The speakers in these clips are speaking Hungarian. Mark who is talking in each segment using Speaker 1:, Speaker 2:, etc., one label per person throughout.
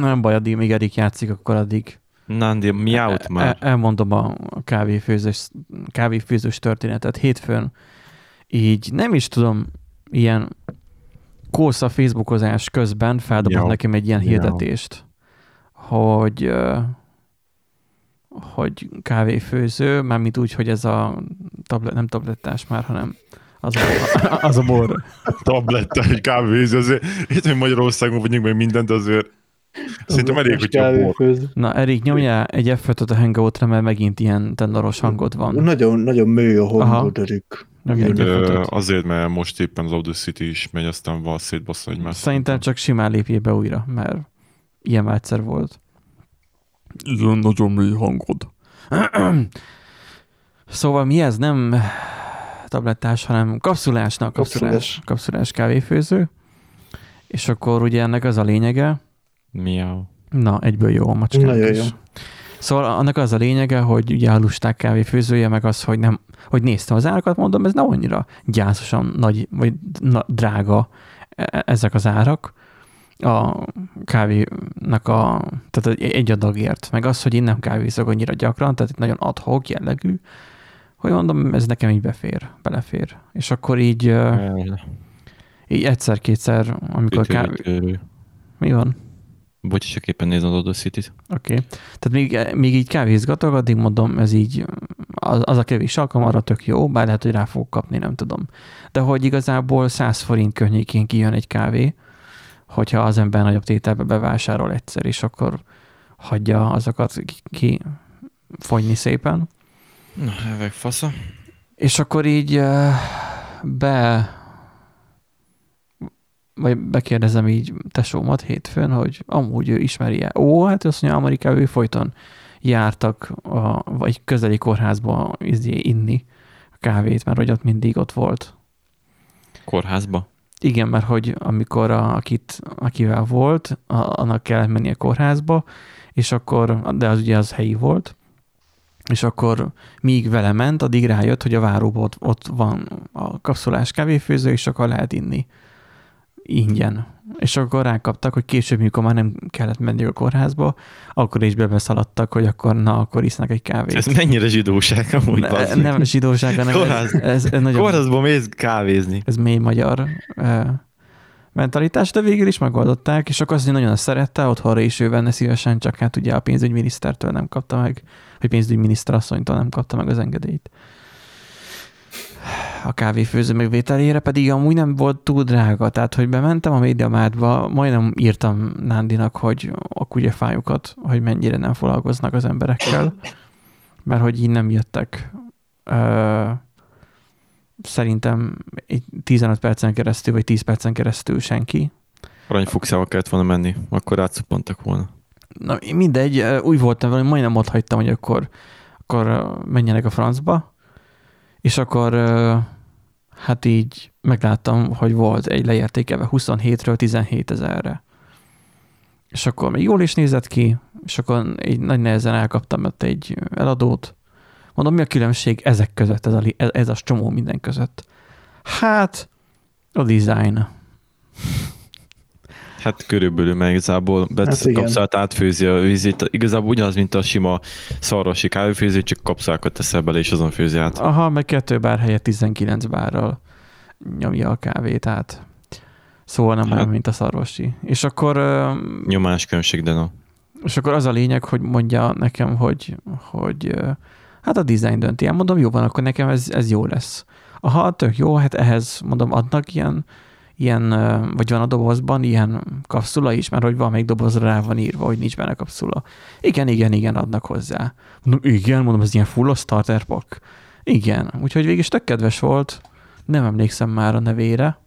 Speaker 1: Nem baj, addig még Erik játszik, akkor addig
Speaker 2: Nandi, miaut
Speaker 1: el,
Speaker 2: már.
Speaker 1: elmondom a kávéfőzős, kávéfőzős történetet. Hétfőn így nem is tudom, ilyen kósza Facebookozás közben feldobott
Speaker 2: Jó.
Speaker 1: nekem egy ilyen
Speaker 2: Jó.
Speaker 1: hirdetést, hogy hogy kávéfőző, mármint úgy, hogy ez a tablet, nem tablettás már, hanem az a, az a bor.
Speaker 3: Tabletta, egy kávéző, azért itt, hogy Magyarországon vagyunk meg mindent, azért szerintem elég, hogy
Speaker 4: kávéfőző.
Speaker 1: Na, Erik, nyomjál egy f a hangoutra, mert megint ilyen tendoros hangod van.
Speaker 4: Nagyon, nagyon mély a hangod, Erik.
Speaker 1: Nyomjál egy
Speaker 3: Ö,
Speaker 1: F5-öt.
Speaker 3: Azért, mert most éppen az Audacity is megy, aztán val szétbassza egymást.
Speaker 1: Szerintem csak simán lépjél be újra, mert ilyen már egyszer volt. Ilyen nagyon mély hangod. szóval mi ez? Nem tablettás, hanem kapszulásnak, kapszulás,
Speaker 4: Kapszulás.
Speaker 1: kapszulás kávéfőző. És akkor ugye ennek az a lényege,
Speaker 2: Miau.
Speaker 1: na, egyből jó a macskánk
Speaker 4: Nagyon
Speaker 1: is.
Speaker 4: jó.
Speaker 1: Szóval annak az a lényege, hogy ugye a lusták kávéfőzője, meg az, hogy nem, hogy néztem az árakat, mondom, ez nem annyira gyászosan nagy, vagy na, drága e- ezek az árak a kávénak a, tehát egy- adagért, meg az, hogy én nem kávézok annyira gyakran, tehát itt nagyon adhok jellegű, hogy mondom, ez nekem így befér, belefér. És akkor így, így egyszer-kétszer, amikor kávé... Mi van?
Speaker 2: Bocs, csak éppen nézem az Audacity-t.
Speaker 1: Oké. Okay. Tehát még, még így kávézgatok, addig mondom, ez így, az, az a kevés alkalom arra tök jó, bár lehet, hogy rá fogok kapni, nem tudom. De hogy igazából 100 forint környékén kijön egy kávé, hogyha az ember nagyobb tételbe bevásárol egyszer, és akkor hagyja azokat ki, ki fogyni szépen.
Speaker 2: Na, evek fasza.
Speaker 1: És akkor így ö, be vagy bekérdezem így tesómat hétfőn, hogy amúgy ő ismeri-e. Ó, hát azt mondja, Amerikában ő folyton jártak, a, vagy közeli kórházba izé inni a kávét, mert hogy ott mindig ott volt.
Speaker 2: Kórházba.
Speaker 1: Igen, mert hogy amikor a, akit, akivel volt, a, annak kellett menni a kórházba, és akkor, de az ugye az helyi volt, és akkor míg vele ment, addig rájött, hogy a váróban ott, ott van a kapszulás kávéfőző, és akkor lehet inni ingyen. És akkor rákaptak, hogy később, mikor már nem kellett menni a kórházba, akkor is bebeszaladtak, hogy akkor na, akkor isznak egy kávét.
Speaker 2: Ez mennyire zsidóság amúgy,
Speaker 1: Ne, nem zsidóság, hanem ez,
Speaker 2: Kórház.
Speaker 1: ez, ez nagyon
Speaker 2: Kórházba mész kávézni.
Speaker 1: ez mély magyar uh, mentalitás, de végül is megoldották, és akkor azt mondja, nagyon szerette, otthonra is ő venne szívesen, csak hát ugye a pénzügyminisztertől nem kapta meg, vagy pénzügyminiszter asszonytól nem kapta meg az engedélyt. A kávéfőző megvételére pedig amúgy nem volt túl drága, tehát hogy bementem a médiamártba, majdnem írtam Nándinak, hogy a kutyafájukat, hogy mennyire nem foglalkoznak az emberekkel, mert hogy így nem jöttek ö, szerintem egy 15 percen keresztül, vagy 10 percen keresztül senki.
Speaker 2: Aranyfukszával kellett volna menni, akkor rátszuppantak volna.
Speaker 1: Na mindegy, úgy voltam vele, hogy majdnem ott hagytam, hogy akkor, akkor menjenek a francba, és akkor hát így megláttam, hogy volt egy leértékelve 27-ről 17 ezerre. És akkor még jól is nézett ki, és akkor egy nagy nehezen elkaptam ott egy eladót. Mondom, mi a különbség ezek között, ez a, ez a csomó minden között? Hát, a design.
Speaker 2: Hát körülbelül, mert igazából betesz
Speaker 4: Hát
Speaker 2: kapszát, átfőzi a vízét. Igazából ugyanaz, mint a sima szarvasi kávéfőző, csak kapszákat teszel bele, és azon főzi át.
Speaker 1: Aha, meg kettő bár helyett 19 bárral nyomja a kávét át. Szóval nem
Speaker 2: Hát-
Speaker 1: olyan, mint a szarvasi. És akkor,
Speaker 2: Nyomás különbség, de no.
Speaker 1: és akkor az a lényeg, hogy mondja nekem, hogy, hogy hát a design dönti el. Mondom, jó van, akkor nekem ez, ez jó lesz. Aha, tök jó, hát ehhez mondom, adnak ilyen, ilyen, vagy van a dobozban ilyen kapszula is, mert hogy van még dobozra rá van írva, hogy nincs benne kapszula. Igen, igen, igen, adnak hozzá. Mondom, igen, mondom, ez ilyen full starter pack. Igen, úgyhogy végig is tök kedves volt, nem emlékszem már a nevére,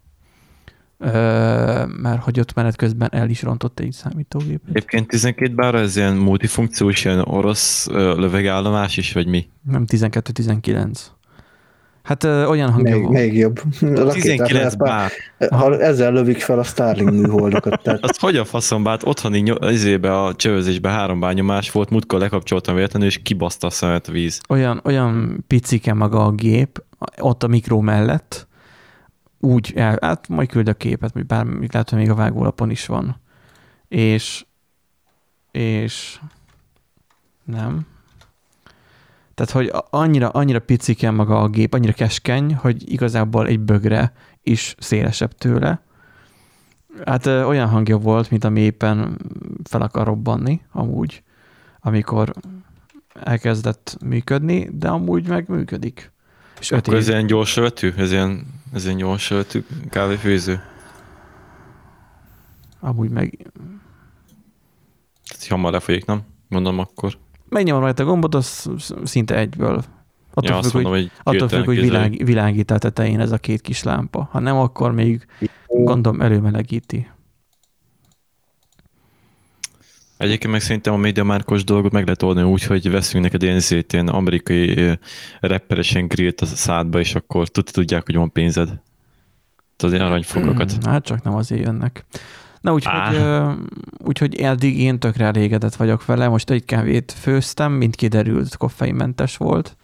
Speaker 1: Ö, mert hogy ott menet közben el is rontott egy számítógépet.
Speaker 2: Egyébként 12 bára ez ilyen multifunkciós, ilyen orosz ö, lövegállomás is, vagy mi?
Speaker 1: Nem 12-19. Hát ö, olyan hangja
Speaker 4: Még,
Speaker 1: volt.
Speaker 4: még jobb. A
Speaker 2: 19
Speaker 4: rakétát
Speaker 2: bár.
Speaker 4: már, ha ezzel lövik fel a Starlink műholdakat, tehát
Speaker 2: Az hogy a faszomba, hát otthoni ny- izébe a csövözésbe három bányomás volt, múltkor lekapcsoltam véletlenül, és kibaszta a szemet a víz.
Speaker 1: Olyan, olyan picike maga a gép, ott a mikró mellett, úgy el, hát majd küldök képet, vagy bármi, lehet, hogy még a vágólapon is van. És és nem. Tehát, hogy annyira, annyira picike maga a gép, annyira keskeny, hogy igazából egy bögre is szélesebb tőle. Hát ö, olyan hangja volt, mint ami éppen fel akar robbanni, amúgy, amikor elkezdett működni, de amúgy meg működik. És
Speaker 2: Akkor
Speaker 1: év.
Speaker 2: ez ilyen gyors? Ez ilyen, ez ilyen gyors vetű kávéfőző?
Speaker 1: Amúgy meg
Speaker 2: Tehát hamar lefolyik, nem? Mondom akkor.
Speaker 1: Megnyomom rajta a gombot, az sz- szinte egyből. Attól
Speaker 2: ja,
Speaker 1: függ, hogy,
Speaker 2: mondom, hogy
Speaker 1: attól függ, hogy világ, világít a tetején ez a két kis lámpa. Ha nem, akkor még gondolom előmelegíti.
Speaker 2: Egyébként meg szerintem a médiamárkos dolgot meg lehet oldani úgy, hogy veszünk neked ilyen, izét, ilyen amerikai rapperesen grillt a szádba, és akkor tud, tudják, hogy van pénzed. Tudod, ilyen aranyfogakat.
Speaker 1: Hmm, hát csak nem azért jönnek. Na úgyhogy, úgyhogy eddig én tökre elégedett vagyok vele. Most egy kávét főztem, mint kiderült, koffeinmentes volt.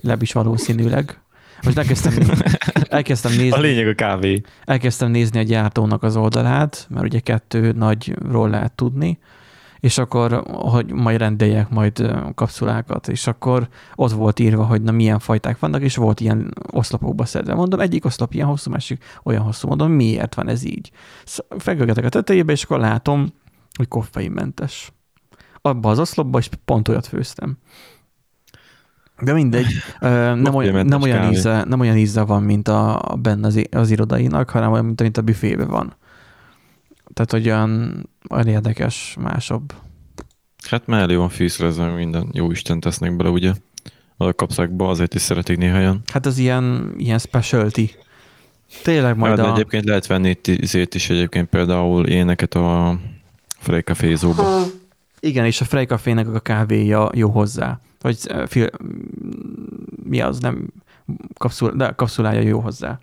Speaker 1: Leb is valószínűleg. Most elkezdtem, elkezdtem,
Speaker 2: A
Speaker 1: nézni,
Speaker 2: lényeg a kávé.
Speaker 1: elkezdtem nézni a gyártónak az oldalát, mert ugye kettő nagyról lehet tudni, és akkor, hogy majd rendeljek majd kapszulákat, és akkor ott volt írva, hogy na milyen fajták vannak, és volt ilyen oszlopokba szedve. Mondom, egyik oszlop ilyen hosszú, másik olyan hosszú. Mondom, miért van ez így? Fegölgetek a tetejébe, és akkor látom, hogy koffeinmentes. Abba az oszlopba is pont olyat főztem. De mindegy, nem olyan, nem, olyan íze, nem olyan íze van, mint a, a benne az, az irodainak, hanem olyan, mint, mint a büfébe van. Tehát, hogy olyan, olyan érdekes, másabb.
Speaker 2: Hát már elő van fűszerezve, minden jó Isten tesznek bele, ugye? A kapszákba azért is szeretik néhányan.
Speaker 1: Hát az ilyen, ilyen specialty. Tényleg majd
Speaker 2: Majd
Speaker 1: a...
Speaker 2: egyébként lehet venni itt izét is egyébként például éneket a Frey Cafézóba.
Speaker 1: Igen, és a Frey Café-nek a kávéja jó hozzá. Vagy ö, fil, mi az, nem kapszul, de kapszulája jó hozzá.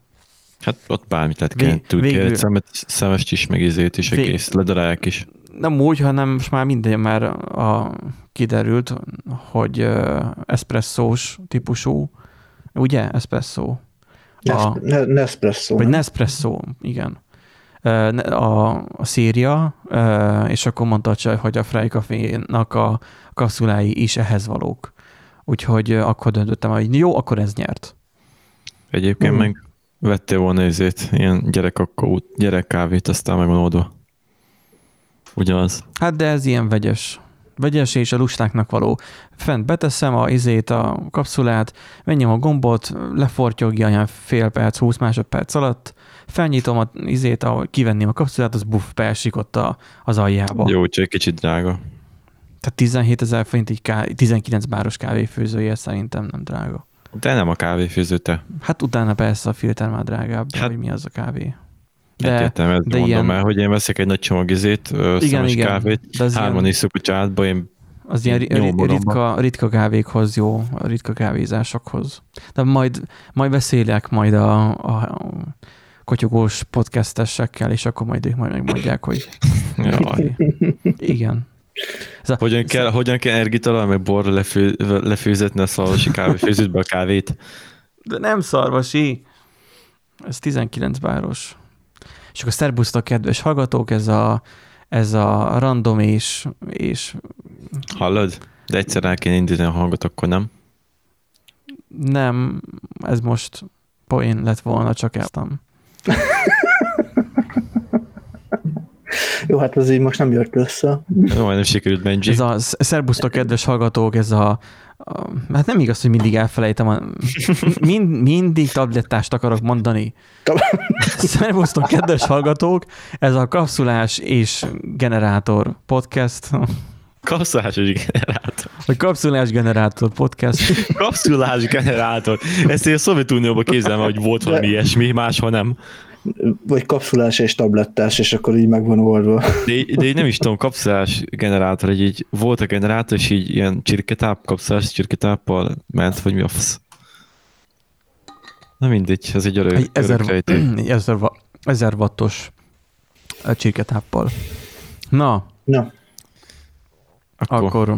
Speaker 2: Hát ott bármit lehet
Speaker 1: Vég-
Speaker 2: kell. Tud
Speaker 1: végül-
Speaker 2: szemet, szemest is, meg izét is,
Speaker 1: Vég-
Speaker 2: egész ledarálják is.
Speaker 1: Nem úgy, hanem most már minden már a, kiderült, hogy ö, espresszós típusú, ugye? Espresso. A,
Speaker 4: Nes- ne- Nespresso.
Speaker 1: Vagy
Speaker 4: nem?
Speaker 1: Nespresso, igen. A, a széria, és akkor mondta a csaj, hogy a Frey Café-nak a kapszulái is ehhez valók. Úgyhogy akkor döntöttem, hogy jó, akkor ez nyert.
Speaker 2: Egyébként
Speaker 4: Mhm.
Speaker 2: meg vettél volna izét, ilyen gyerekkakót, gyerekkávét, aztán meg van oldva. Ugyanaz.
Speaker 1: Hát de ez ilyen vegyes. Vegyes és a lustáknak való. Fent beteszem a izét, a kapszulát, menjem a gombot, lefortyogja olyan fél perc, 20 másodperc alatt, felnyitom a izét, ahol kivenném a kapszulát, az buff, beesik ott a, az aljába.
Speaker 2: Jó, csak egy kicsit drága.
Speaker 1: Tehát 17 ezer forint egy ká- 19 báros kávéfőzője szerintem nem drága.
Speaker 2: De nem a kávéfőző, te.
Speaker 1: Hát utána persze a filter már drágább, hát, hogy mi az a kávé.
Speaker 2: De, Egyértelmű, ezt
Speaker 1: de
Speaker 2: mondom
Speaker 1: ilyen-
Speaker 2: el, hogy én veszek egy nagy csomag izét,
Speaker 1: igen, igen,
Speaker 2: kávét,
Speaker 1: de az
Speaker 2: hárman
Speaker 1: ilyen,
Speaker 2: iszok a családba, én
Speaker 1: az ilyen ritka, ritka kávékhoz jó, a ritka kávézásokhoz. De majd, majd beszélek majd a, a kotyogós podcastesekkel, és akkor majd ők majd megmondják, hogy
Speaker 2: Jaj.
Speaker 1: igen. Ez a,
Speaker 2: Hogyan kell, hogyan kell energitalaj, meg borra lefő, lefőzetni a szalvasi kávéfőzőtbe a kávét?
Speaker 1: De nem szarvasi. Ez 19 báros. És akkor szerbusztok, kedves hallgatók, ez a, ez a random és, és
Speaker 2: Hallod? De egyszer el kéne indítani a hangot, akkor nem?
Speaker 1: nem, ez most poén lett volna, csak eltem.
Speaker 4: Jó, hát az így most nem jött össze.
Speaker 2: Jó, majdnem sikerült Benji.
Speaker 1: Ez a szerbusztok, kedves hallgatók, ez a, a hát nem igaz, hogy mindig elfelejtem, a, mind, mindig tablettást akarok mondani. Szervusztok, kedves hallgatók, ez a kapszulás és generátor podcast,
Speaker 2: Kapszulásos generátor.
Speaker 1: vagy kapszulás generátor podcast.
Speaker 2: Kapszulás generátor. Ezt én a Szovjetunióban képzelem, hogy volt valami ilyesmi, máshol nem.
Speaker 4: Vagy kapszulás és tablettás, és akkor így meg van oldva.
Speaker 2: De, így- de így nem is tudom, kapszulás generátor, hogy így volt a generátor, és így ilyen csirketáp, kapszulás csirketáppal ment, vagy mi a fasz. Na mindegy, ez egy örök,
Speaker 1: Egy ezer,
Speaker 2: örök
Speaker 1: egy ezer, ezer wattos ö, csirketáppal. Na,
Speaker 4: Na,
Speaker 2: Akkor,
Speaker 1: akkor